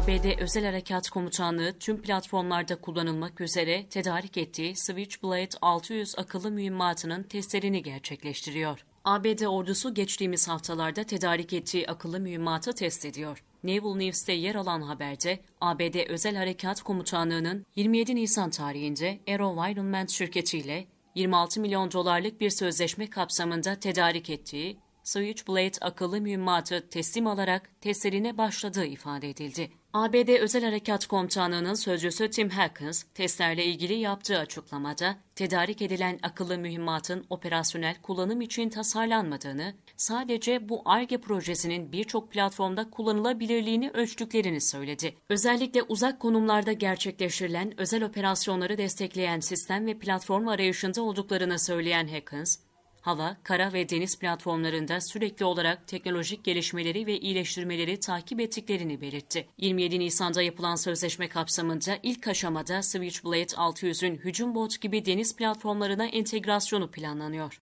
ABD Özel Harekat Komutanlığı tüm platformlarda kullanılmak üzere tedarik ettiği Switchblade 600 akıllı mühimmatının testlerini gerçekleştiriyor. ABD ordusu geçtiğimiz haftalarda tedarik ettiği akıllı mühimmatı test ediyor. Naval News'te yer alan haberde ABD Özel Harekat Komutanlığı'nın 27 Nisan tarihinde AeroVironment şirketiyle 26 milyon dolarlık bir sözleşme kapsamında tedarik ettiği Switchblade akıllı mühimmatı teslim alarak testlerine başladığı ifade edildi. ABD Özel Harekat Komutanlığı'nın sözcüsü Tim Hackens, testlerle ilgili yaptığı açıklamada, tedarik edilen akıllı mühimmatın operasyonel kullanım için tasarlanmadığını, sadece bu ARGE projesinin birçok platformda kullanılabilirliğini ölçtüklerini söyledi. Özellikle uzak konumlarda gerçekleştirilen özel operasyonları destekleyen sistem ve platform arayışında olduklarını söyleyen Hackens, hava, kara ve deniz platformlarında sürekli olarak teknolojik gelişmeleri ve iyileştirmeleri takip ettiklerini belirtti. 27 Nisan'da yapılan sözleşme kapsamında ilk aşamada Switchblade 600'ün hücum bot gibi deniz platformlarına entegrasyonu planlanıyor.